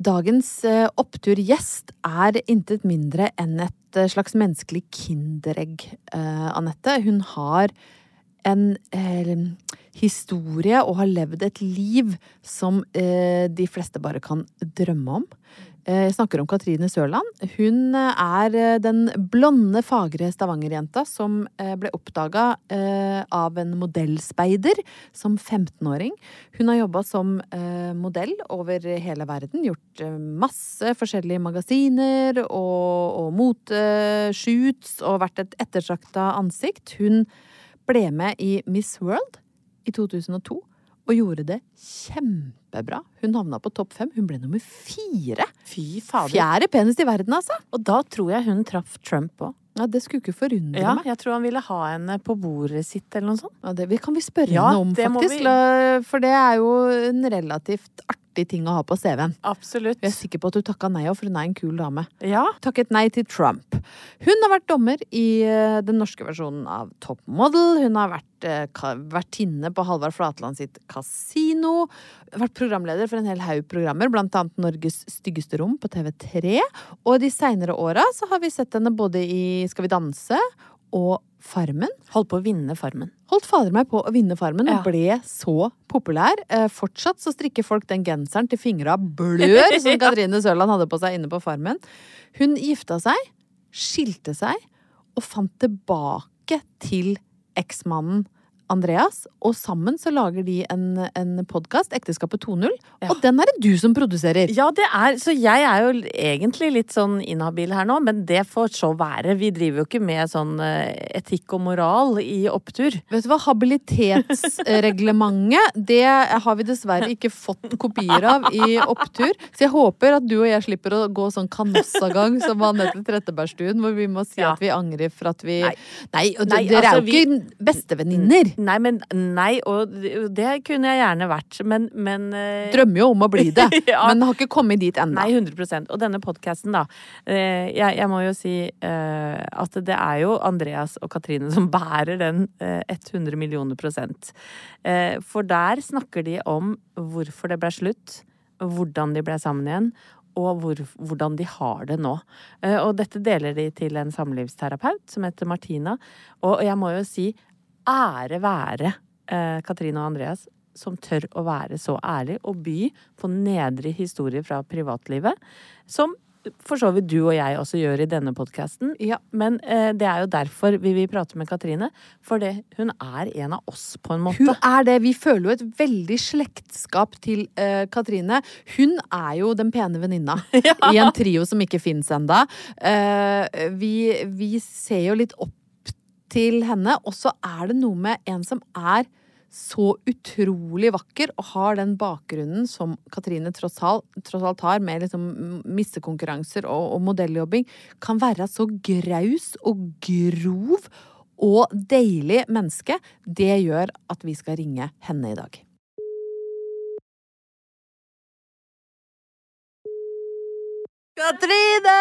Dagens eh, oppturgjest er intet mindre enn et eh, slags menneskelig kinderegg, eh, Anette. Hun har en eh, historie og har levd et liv som eh, de fleste bare kan drømme om. Eh, Jeg snakker om Katrine Sørland. Hun er eh, den blonde, fagre Stavanger-jenta som eh, ble oppdaga av en modellspeider som 15-åring. Hun har jobba som eh, modell over hele verden. Gjort eh, masse forskjellige magasiner og, og moteshoots og vært et ettertrakta ansikt. Hun ble med i Miss World i 2002 og gjorde det kjempebra. Hun havna på topp fem. Hun ble nummer fire. Fy fader. Fjerde penest i verden, altså. Og da tror jeg hun traff Trump òg. Ja, Det skulle ikke forundre Ja, meg. jeg tror han ville ha henne på bordet sitt eller noe sånt. Ja, det kan vi spørre Ja, henne om, faktisk. vi. For det er jo en relativt artig ting å ha på CV-en. Absolutt. Jeg er sikker på at du takka nei òg, for hun er en kul dame. Ja. Takket nei til Trump. Hun har vært dommer i eh, den norske versjonen av Top Model. Hun har vært eh, vertinne på Halvard Flatland sitt kasino. Vært programleder for en hel haug programmer, blant annet Norges styggeste rom på TV3. Og de seinere åra så har vi sett henne både i Skal vi danse og Farmen. Holdt på å vinne Farmen. Holdt fader meg på å vinne Farmen og Ja. ble så populær. Eh, fortsatt så strikker folk den genseren til fingra blør, som Katrine Sørland hadde på seg inne på Farmen. Hun gifta seg, skilte seg og fant tilbake til eksmannen Andreas, og sammen så lager de en, en podkast, Ekteskapet 2.0, Ja. og den er det du som produserer. Ja, det er Så jeg er jo egentlig litt sånn inhabil her nå, men det får så være. Vi driver jo ikke med sånn eh, etikk og moral i opptur. Vet du hva, Habilitetsreglementet, det har vi dessverre ikke fått kopier av i opptur. Så jeg håper at du og jeg slipper å gå sånn kanossagang som Anette Trettebergstuen, hvor vi må si Ja. at vi angrer for at vi Nei. Nei, og Nei, dere altså, er jo ikke bestevenninner. Nei, men Nei, og det kunne jeg gjerne vært, men, men eh, Drømmer jo om å bli det, Ja. men har ikke kommet dit ennå. Nei, 100% Og denne podkasten, da. eh, Jeg, jeg må jo si uh, at det er jo Andreas og Katrine som bærer den uh, 100 millioner prosent. Uh, For der snakker de om hvorfor det ble slutt, hvordan de ble sammen igjen. Og hvor, hvordan de har det nå. Og dette deler de til en samlivsterapeut som heter Martina. Og jeg må jo si ære være eh, Katrine og Andreas som tør å være så ærlig og by på nedre historier fra privatlivet. Som for så vidt du og jeg også gjør i denne podkasten. Ja. Men eh, det er jo derfor vi vil prate med Katrine. For det, hun er en av oss, på en måte. Hun er det. Vi føler jo et veldig slektskap til eh, Katrine. Hun er jo den pene venninna i en trio som ikke fins ennå. vi, vi ser jo litt opp til henne, og så er det noe med en som er så utrolig vakker og har den bakgrunnen som Katrine tross alt, tross alt har, med liksom missekonkurranser og, og modelljobbing, kan være så graus og grov og deilig menneske. Det gjør at vi skal ringe henne i dag. Katrine!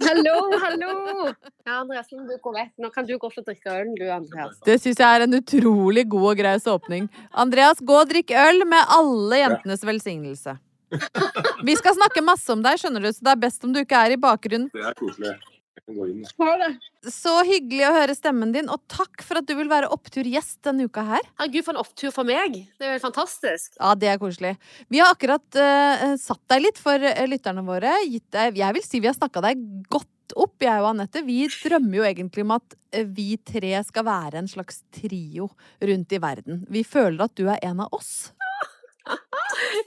Hallo, hallo! Ja, Andreas, du går vekk. Nå kan du gå og drikke øl, du, Andreas. Det syns jeg er en utrolig god og graus åpning. Andreas, gå og drikk øl med alle jentenes velsignelse. Vi skal snakke masse om deg, skjønner du, så det er best om du ikke er i bakgrunnen. Det er koselig. Gå inn. Ha det. Så hyggelig å høre stemmen din, og takk for at du vil være oppturgjest denne uka her. Herregud, for en opptur for meg. Det er jo helt fantastisk. Ja, det er koselig. Vi har akkurat uh, satt deg litt for eh, lytterne våre. Gitt deg, jeg vil si vi har snakka deg godt opp, jeg og Anette. Vi drømmer jo egentlig om at eh, vi tre skal være en slags trio rundt i verden. Vi føler at du er en av oss.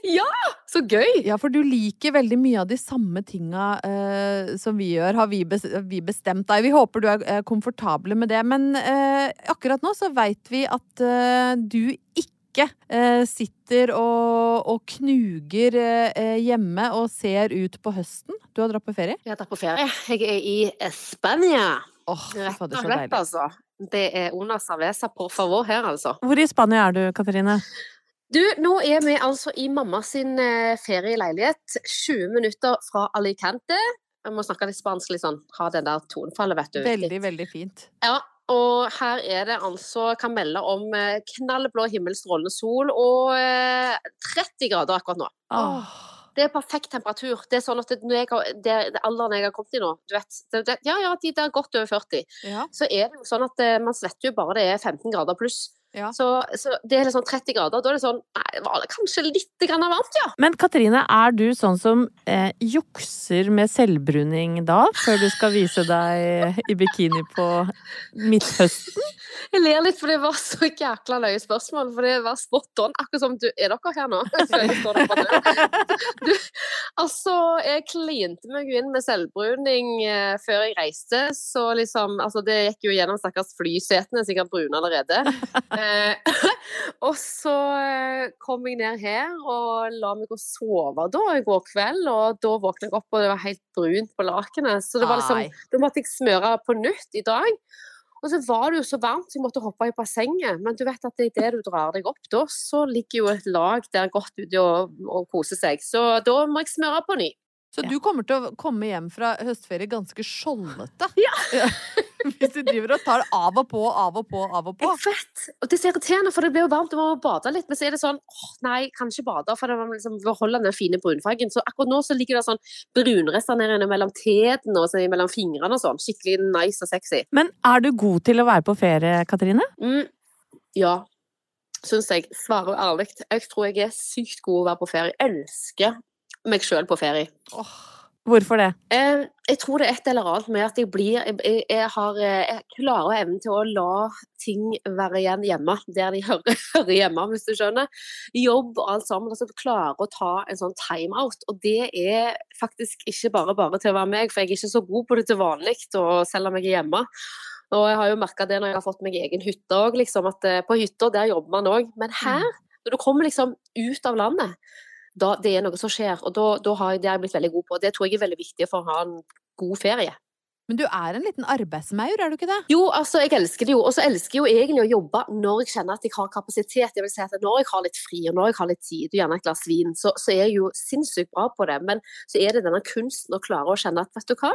Ja! Så gøy! Ja, for du liker veldig mye av de samme tinga uh, som vi gjør, har vi, bestemt deg. Vi håper du er eh, komfortable med det. Men uh, akkurat nå så veit vi at eh, du ikke sitter og, og knuger hjemme og ser ut på høsten. Du har dratt på ferie? Jeg har dratt på ferie. Jeg er i Spania. Fy Rett og så slett, altså. Det er Una cerveza por favor her, altså. Hvor i Spania er du, Katrine? Du, nå er vi altså i mamma sin eh, ferieleilighet. 20 minutter fra Alicante. Jeg må snakke litt spansk, litt sånn. Ha den der tonefallet, vet du. Veldig, veldig fint. Ja, og her er det altså Kan melde om eh, knallblå himmel, strålende sol og eh, 30 grader akkurat nå. Åh. Det er perfekt temperatur. Det er sånn at det, når jeg har, det, det alderen jeg har kommet i nå, du vet det, Ja, ja, de der godt over 40. Ja. Så er det jo sånn at eh, man svetter jo bare det er 15 grader pluss. Ja. Så, så det er liksom 30 grader. Da er det sånn Nei, var det kanskje litt grann varmt, ja? Men Katrine, er du sånn som eh, jukser med selvbruning da, før du skal vise deg i bikini på midthøsten? Jeg ler litt, for det var så jækla løye spørsmål. For det var spot on. Akkurat som du Er dere her nå? Du, altså, jeg klinte meg jo inn med selvbruning eh, før jeg reiste, så liksom Altså, det gikk jo gjennom stakkars flysetene, sikkert brune allerede. Eh, og så eh, kom jeg ned her og la meg å sove da i går kveld, og da våkna jeg opp, og det var helt brunt på lakenet. Så det var liksom Da måtte jeg smøre på nytt i dag. Og så var det jo så varmt, så jeg måtte hoppe i bassenget. Men du vet at idet du drar deg opp da, så ligger jo et lag der godt ute og, og koser seg. Så da må jeg smøre på ny. Så du kommer til å komme hjem fra høstferie ganske skjoldete? Ja. Hvis du driver og tar det av og på, av og på, av og på. Jeg vet! Og det er så irriterende, for det blir jo varmt, du må bade litt. Men så er det sånn åh, nei, kan ikke bade, for det må liksom beholde den fine brunfargen. Så akkurat nå så ligger det sånn brunrester nede inne mellom teten og så mellom fingrene og sånn. Skikkelig nice og sexy. Men er du god til å være på ferie, Katrine? Mm, ja, syns jeg. Svarer ærlig. Jeg tror jeg er sykt god å være på ferie. Jeg elsker meg sjøl på ferie. Hvorfor det? Eh, jeg tror det er et eller annet med at jeg blir Jeg, jeg, har, eh, jeg klarer evnen til å la ting være igjen hjemme, der de hører, hører hjemme, hvis du skjønner. Jobb og alt sammen. Altså klare å ta en sånn timeout. Og det er faktisk ikke bare bare til å være meg, for jeg er ikke så god på det til vanlig, og selv om jeg er hjemme. Og jeg har jo merka det når jeg har fått meg egen hytte òg, liksom, at eh, på hytta der jobber man òg. Men her, når du kommer liksom ut av landet, da, det er noe som skjer. Og da, da har jeg, det har jeg blitt veldig god på. Det tror jeg er veldig viktig for å ha en god ferie. Men du er en liten arbeidsmaur, er du ikke det? Jo, altså, jeg elsker det jo. Og så elsker jeg jo egentlig å jobbe når jeg kjenner at jeg har kapasitet. Jeg vil si at Når jeg har litt fri, og når jeg har litt tid, og gjerne et glass vin, så, så er jeg jo sinnssykt bra på det. Men så er det denne kunsten å klare å kjenne at vet du hva,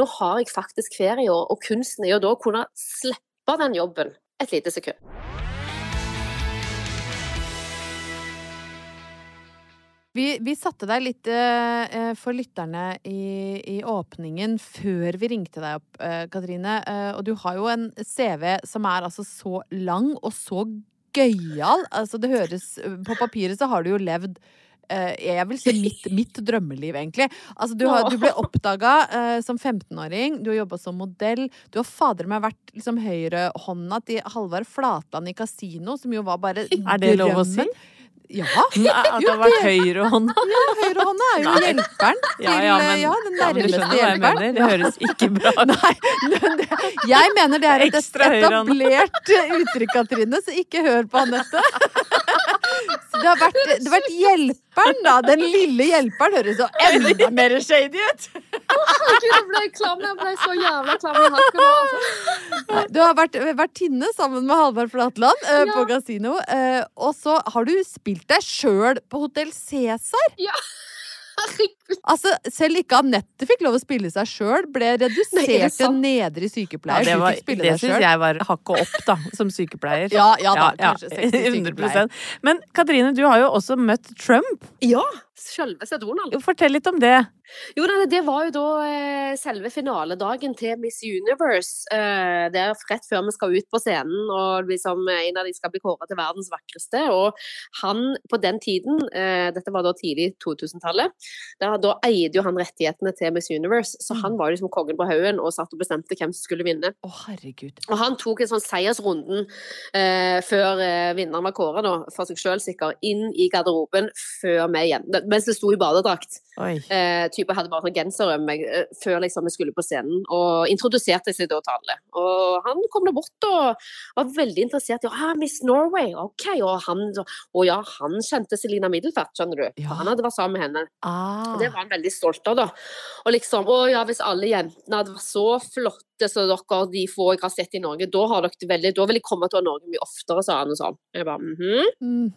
nå har jeg faktisk ferie, og, kunsten er jo da å kunne slippe den jobben et lite sekund. Vi, vi satte deg litt eh, for lytterne i, i åpningen før vi ringte deg opp, uh, Katrine. Uh, og du har jo en CV som er altså så lang og så gøyal. Altså det høres På papiret så har du jo levd jeg vil si mitt, mitt drømmeliv, egentlig. Altså, du, har, du ble oppdaga uh, som 15-åring, du har jobba som modell. Du har fader meg vært liksom, høyrehånda til Halvard Flatland i Kasino, som jo var bare Er det lov å si? Ja. At det har vært høyrehånda? Ja, høyrehånda er jo Nei. hjelperen til Ja, ja, men ja, den ja, du nærmeste jeg hjelperen. Det høres ikke bra ut. Nei, det, jeg mener det er et etablert uttrykk, Katrine, så ikke hør på Anette. Det har vært, det har vært hjelperen, da. Den lille hjelperen høres jo enda mer shady ut. Herregud, jeg ble klam. Jeg ble så jævla klam i hakken nå. Altså. Du har vært vertinne sammen med Halvard Flatland eh, på Ja. kasino. eh, og så har du spilt deg sjøl på Hotell Cæsar. Herregud. Altså, selv ikke Anette fikk lov å spille seg sjøl. Ble redusert er det til nedre Ja, sykepleier. det du var, det syns jeg var hakket opp, da, som sykepleier. Ja, ja da, kanskje 60 100 Men Katrine, du har jo også møtt Trump. Ja, Selveste Donald. Fortell litt om det. Jo, det var jo da eh, selve finaledagen til Miss Universe. Det er rett før vi skal ut på scenen, og liksom eh, en av de skal bli kåret til verdens vakreste. Og han på den tiden, eh, dette var da tidlig 2000-tallet, da, da eide jo han rettighetene til Miss Universe. Så han var jo liksom kongen på haugen og satt og bestemte hvem som skulle vinne. Å, herregud. Og han tok en sånn seiersrunden eh, før eh, vinneren var kåra, da, for seg sjøl sikkert, inn i garderoben før vi igjen, mens det sto i badedrakt. Eh, type hadde bare sånn genser over meg eh, før liksom vi skulle på scenen, og introduserte seg da til alle. Og han kom da bort og var veldig interessert i ah, Miss Norway, OK. Og han, og ja, han kjente Selina Middelfart, skjønner du. Ja. For han hadde vært sammen med henne. Ah. Det var han veldig stolt av, da. Og liksom, å ja, hvis alle jentene hadde vært så flotte som dere, de få jeg har sett i Norge, da har dere veldig, da vil jeg komme til Norge mye oftere, sa han og sånn. Jeg bare, mhm.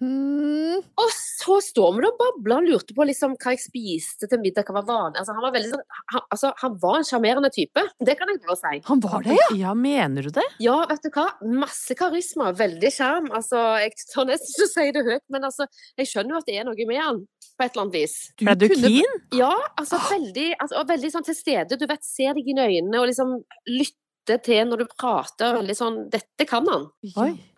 Mhm. Og så står vi da og babler og lurte på liksom hva jeg spiste til middag, hva var vanlig. Altså, han var veldig sånn, han, altså, han var en sjarmerende type, det kan jeg bare si. Han var det, ja? Ja, mener du det? Ja, vet du hva, masse karisma, veldig sjarm. Altså, jeg tør nesten ikke å si det høyt, men altså, jeg skjønner jo at det er noe med han, på et eller annet vis. Ble du kunne- keen? Ja, altså veldig, altså, og veldig sånn til stede. Du vet, ser deg inn i øynene og liksom lytter til når du prater. Litt sånn Dette kan han.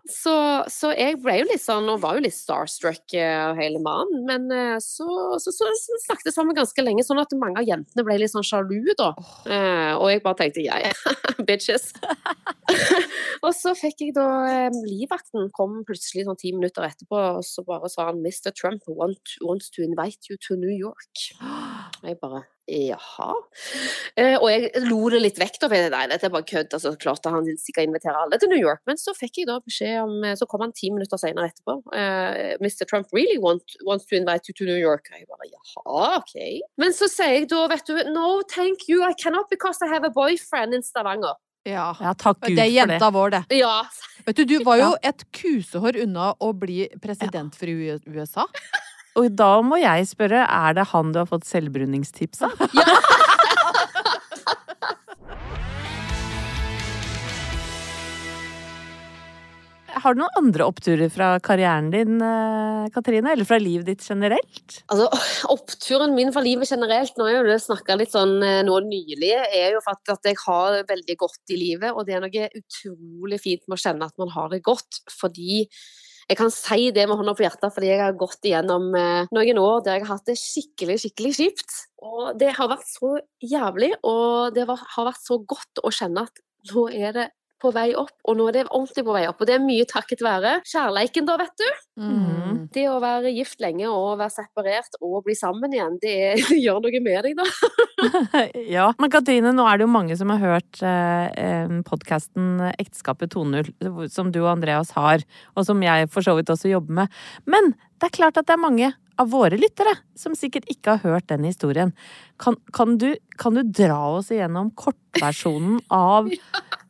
Så, så jeg ble jo litt sånn, og var jo litt starstruck eh, av hele mannen. Men eh, så, så, så, så snakket jeg sammen ganske lenge, sånn at mange av jentene ble litt sånn sjalu, da. Eh, og jeg bare tenkte ja, ja, bitches. og så fikk jeg da eh, Livvakten kom plutselig sånn ti minutter etterpå, og så bare sa han Mr. Trump want, wants to invite you to New York. Og jeg bare Jaha. Eh, og jeg lo det litt vekk, da, for jeg, nei, dette er bare kødd. Altså, klart han vil sikkert invitere alle til New York. Men så fikk jeg da beskjed om eh, Så kom han ti minutter senere etterpå. Eh, Mr. Trump really want, wants to invite you to New York. Og jeg bare jaha, OK. Men så sier jeg da, vet du, no thank you, I cannot because I have a boyfriend in Stavanger. Ja. Ja, takk Gud for Det Det er jenta vår, det. Ja. Vet du, du var jo et kusehår unna å bli presidentfru i USA. Og da må jeg spørre, er det han du har fått selvbruningstips av? Ja. Har du noen andre oppturer fra karrieren din, eh, Katrine? Eller fra livet ditt generelt? Altså, Oppturen min fra livet generelt, nå er jo det snakka litt sånn eh, nå nylig, er jo at, at jeg har det veldig godt i livet. Og det er noe utrolig fint med å kjenne at man har det godt. Fordi jeg kan si det med hånda på hjertet, fordi jeg har gått igjennom eh, noen år der jeg har hatt det skikkelig, skikkelig kjipt. Og det har vært så jævlig, og det har vært så godt å kjenne at nå er det på vei opp, og nå er det ordentlig på vei opp. Og det er mye takket være kjærleiken, da, vet du. Mm. Det å være gift lenge og være separert og bli sammen igjen, det, det gjør noe med deg, da. ja. Men Katrine, nå er det jo mange som har hørt eh, podkasten Ekteskapet 2.0, som du og Andreas har, og som jeg for så vidt også jobber med. Men det er klart at det er mange av våre lyttere som sikkert ikke har hørt den historien. Kan, kan, du, kan du dra oss igjennom kortversjonen av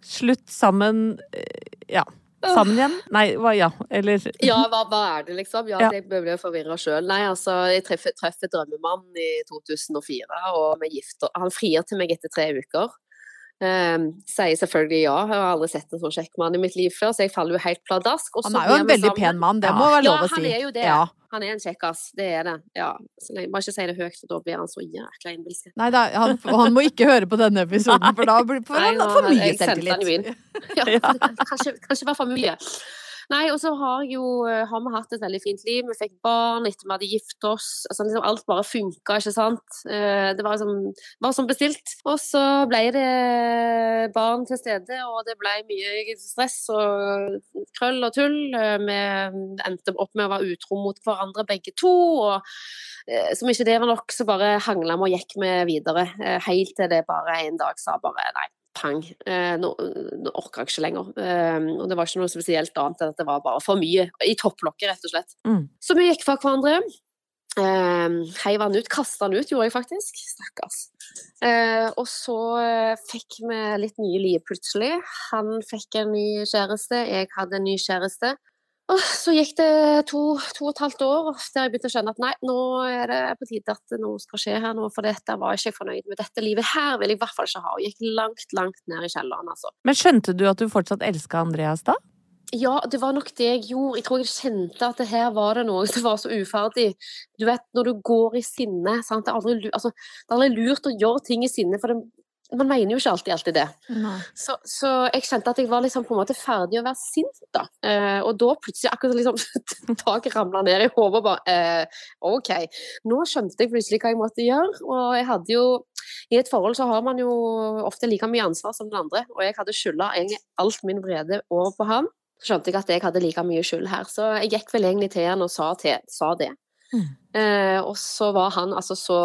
Slutt sammen eh, Ja. Sammen igjen? Nei, hva, ja. Eller Ja, hva, hva er det, liksom? Ja, Ja. Jeg ble forvirra sjøl. Nei, altså, jeg treffer, treffer drømmemannen i 2004, og vi gifter Han frier til meg etter tre uker. Um, sier selvfølgelig ja. Jeg har aldri sett en sånn kjekk mann i mitt liv før, så jeg faller jo helt pladask. Han er jo en veldig sammen. pen mann, det Ja. må være lov å si. Ja, han er jo det. Ja. Han er en kjekkas, det er det. Ja. Må ikke si det høyt, for da blir han så jækla innbilsk. Nei, da, han, han må ikke høre på denne episoden, for da blir for han for mye selvtillit. Ja, kanskje, kanskje var for mye. Nei, og så har, jo, eh, har vi hatt et veldig fint liv. Vi fikk barn etter vi hadde gift oss. Altså, liksom, alt bare funka, ikke sant. Eh, Det var liksom var som bestilt. Og så ble det barn til stede, og det ble mye stress og krøll og tull. Eh, Vi endte opp med å være utro mot hverandre begge to. og som ikke det var nok, så bare hangla vi og gikk vi videre. Helt til det bare en dag sa bare nei, pang. Eh, nå, nå orker jeg ikke lenger. Eh, og det var ikke noe spesielt annet enn at det var bare for mye. I topplokket, rett og slett. Mm. Så vi gikk fra hverandre. Uh, heiv han ut, kasta han ut, gjorde jeg faktisk. Stakkars. Eh, og så eh, fikk vi litt nye liv plutselig. Han fikk en ny kjæreste, jeg hadde en ny kjæreste. Og så gikk det to, to og et halvt år der jeg begynte å skjønne at nei, nå er det på tide at noe skal skje her nå, for dette var jeg ikke fornøyd med. Dette livet her vil jeg i hvert fall ikke ha. Og gikk langt, langt ned i kjelleren, altså. Men skjønte du at du fortsatt elska Andreas da? Ja, det var nok det jeg gjorde. Jeg tror jeg kjente at det her var det noe som var så uferdig. Du vet, når du går i sinne sant? Det, er aldri, altså, det er aldri lurt å gjøre ting i sinne, for det, man mener jo ikke alltid alltid det. Så, så jeg kjente at jeg var liksom på en måte ferdig å være sint, da. Eh, og da plutselig akkurat liksom taket ramla ned i hodet og bare eh, OK. Nå skjønte jeg plutselig hva jeg måtte gjøre, og jeg hadde jo i et forhold så har man jo ofte like mye ansvar som den andre, og jeg hadde skylda egentlig alt min vrede over på han. Så skjønte jeg at jeg hadde like mye skyld her, så jeg gikk vel egentlig til han og sa, til, sa det. Eh, og så var han altså så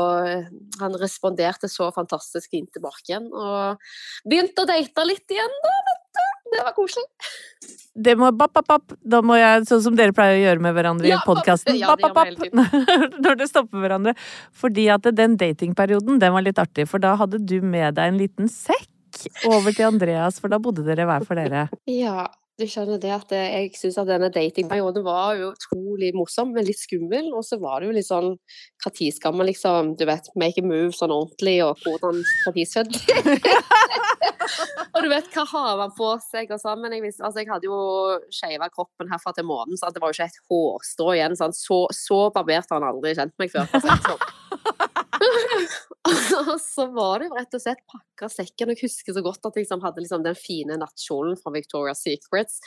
Han responderte så fantastisk fint tilbake igjen, og begynte å date litt igjen, da, vet du. Det var koselig. Det må bapp, bapp, bapp. Da må jeg, sånn som dere pleier å gjøre med hverandre Ja, i podkasten, ja, bapp, bapp. Når dere stopper hverandre. Fordi at den datingperioden, den var litt artig, for da hadde du med deg en liten sekk over til Andreas, for da bodde dere hver for dere. Ja, du skjønner det at eh, jeg syns at denne datingperioden var jo utrolig morsom, men litt skummel. Og så var det jo litt sånn Når skal man liksom, du vet, make a move sånn ordentlig, og hvordan Når skjedde Og du vet, hva har man på seg og sånn. Men jeg, visste, altså, jeg hadde jo skeiva kroppen herfra til månen, så det var jo ikke et hårstrå igjen. Sånn. Så, så barbert har han aldri kjent meg før. det. Og så var det rett og slett pakka sekken. Jeg husker så godt at jeg liksom hadde liksom den fine nattkjolen fra Victoria's Secrets.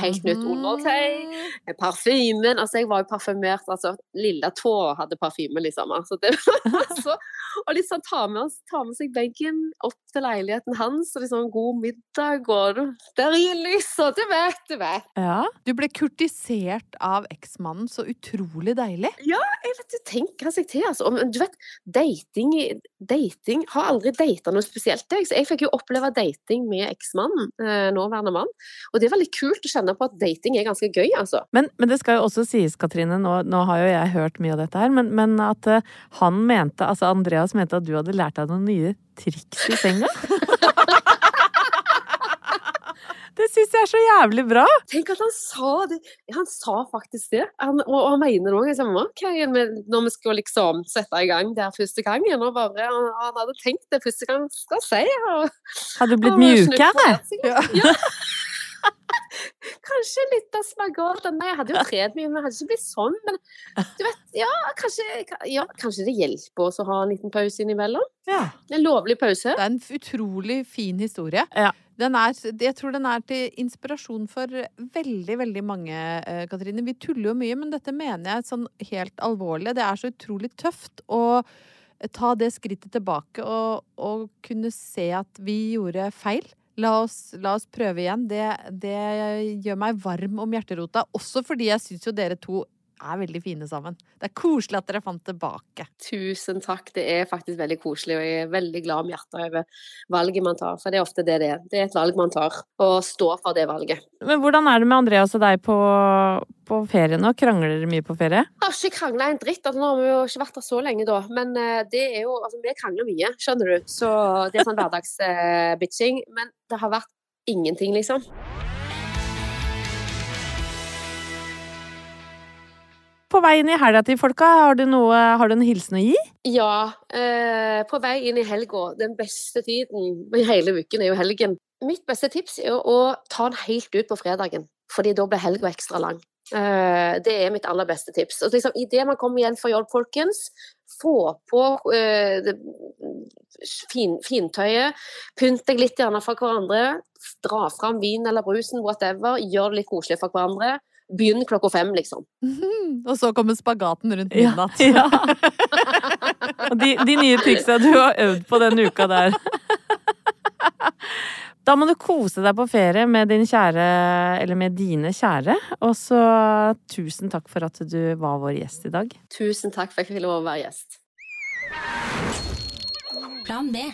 Helt nytt undertøy. Mhm. Parfymen. Altså, jeg var jo parfymert. Altså, lilla tå hadde parfyme, liksom. Altså, det var så, og liksom ta med, ta med seg benken opp til leiligheten hans, og liksom god middag, og stearinlys, og du vet, du vet. Ja. Du ble kurtisert av eksmannen, så utrolig deilig. Jeg vet, du tenker seg til, altså. Du vet, dating, dating Har aldri data noe spesielt, jeg. Så jeg fikk jo oppleve dating med eksmannen, eh, nåværende mann. Og det er veldig kult å kjenne på at dating er ganske gøy, altså. Men, men det skal jo også sies, Katrine, nå, nå har jo jeg hørt mye av dette her, men, men at eh, han mente, altså Andreas mente at du hadde lært deg noen nye triks i senga? det syns jeg er så jævlig bra! Tenk at han sa det. Han sa faktisk det. Han, og, han mener. Jeg sa, når vi skal liksom sette i gang der første gangen, og bare Han, han hadde tenkt det første gang han skal si. Og, Hadde du blitt mjukere? Ja. Kanskje litt av spagat. Nei, jeg hadde jo trent mye, men jeg hadde ikke blitt sånn. Men du vet, ja, kanskje, ja, kanskje det hjelper oss å ha en liten pause innimellom. Ja. En lovlig pause. Det er en utrolig fin historie. Ja. Den er, jeg tror den er til inspirasjon for veldig, veldig mange, eh, Katrine. Vi tuller jo mye, men dette mener jeg sånn helt alvorlig. Det er så utrolig tøft å ta det skrittet tilbake og, og kunne se at vi gjorde feil. La oss, la oss prøve igjen. Det, det gjør meg varm om hjerterota. Også fordi jeg syns jo dere to er veldig fine sammen. Det er koselig at dere fant tilbake. Tusen takk, det er faktisk veldig koselig, og jeg er veldig glad om hjertet over valget man tar, for det er ofte det det er. Det er et valg man tar, og stå for det valget. Men hvordan er det med Andreas og deg på, på ferie nå? Krangler dere mye på ferie? Jeg har ikke krangla en dritt, altså, nå har vi jo ikke vært der så lenge da, men eh, det er jo, altså vi krangler mye, skjønner du, så det er sånn hverdagsbitching, men det har vært ingenting, liksom. På vei inn i helga til folka, har du, noe, har du en hilsen å gi? Ja, eh, på vei inn i helga, den beste tiden i hele uken er jo helgen. Mitt beste tips er å ta den helt ut på fredagen, fordi da blir helga ekstra lang. Eh, det er mitt aller beste tips. Og liksom, Idet man kommer igjen fra jobb, folkens, få på eh, det, fin, fintøyet, pynt deg litt gjerne for hverandre, dra fram vin eller brusen, whatever, gjør det litt koselig for hverandre. Begynn klokka fem, liksom. Og så kommer spagaten rundt midnatt. ja. ja. de, de nye triksa du har øvd på denne uka der. Da må du kose deg på ferie med din kjære, eller med dine kjære. Og så tusen takk for at du var vår gjest i dag. Tusen takk for at jeg fikk lov å være gjest. Plan B.